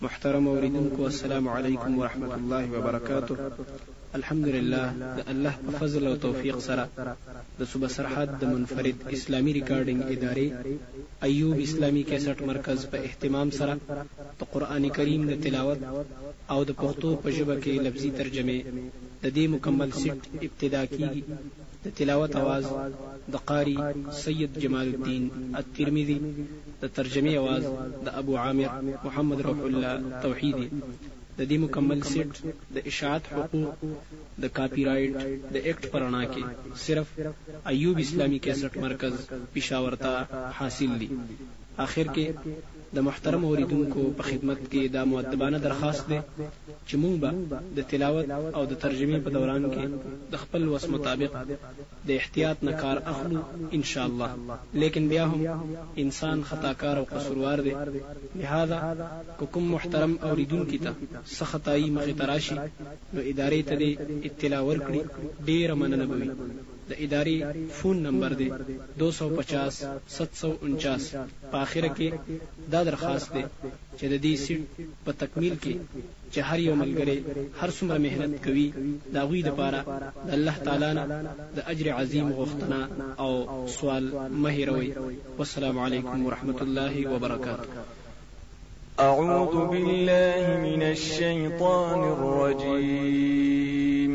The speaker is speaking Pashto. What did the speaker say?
محترم اوریدونکو السلام علیکم ورحمت الله وبرکاته الحمدلله د الله په فضل او توفیق سره د صوبه سرحد د منفرد اسلامي ریکارډینګ ادارې ایوب اسلامي کیسټ مرکز په اهتمام سره د قران کریم د تلاوت او د پښتو په ژبه کې لفظي ترجمه د دې مکمل سیټ ابتدا کیږي د تلاوت اواز د قاري سيد جمال الدين الترمذي، د ترجمې اواز د ابو عامر محمد روح الله توحيدي. د دې مکمل سيټ د اشاعت حقوق د کاپي رايټ د ايکټ په رڼا کې صرف ايوب اسلامي کيسټ مرکز پيشاور ته حاصل دي. اخر کې. د محترم اوریدونکو په خدمت کې دا مؤدبانه درخواست دی چې مونږ به د تلاوت او د ترجمې په دوران کې د خپل وس مطابق د احتیاط نه کار اخلو ان شاء الله لیکن بیا هم انسان خطا کار او قصوروار دی لهذا که کوم محترم اوریدونکي ته څه خطايي مخې ته راشي نو ادارې ته دې اطلاع ورکړي ډیره مننه به وي د ادارې فون نمبر دی دو سو پچاس ست سو انچاس په اخره کې دا درخواست دی چې د دې سیټ په تکمیل کې چې هر یو ملګری هر څومره محنت کوي د هغوی لپاره د الله تعالی نه د اجر عظیم غوښتنه او سوال مه هیروئ والسلام علیکم ورحمة الله وبرکاته. اعوذ بالله من الشیطان الرجیم.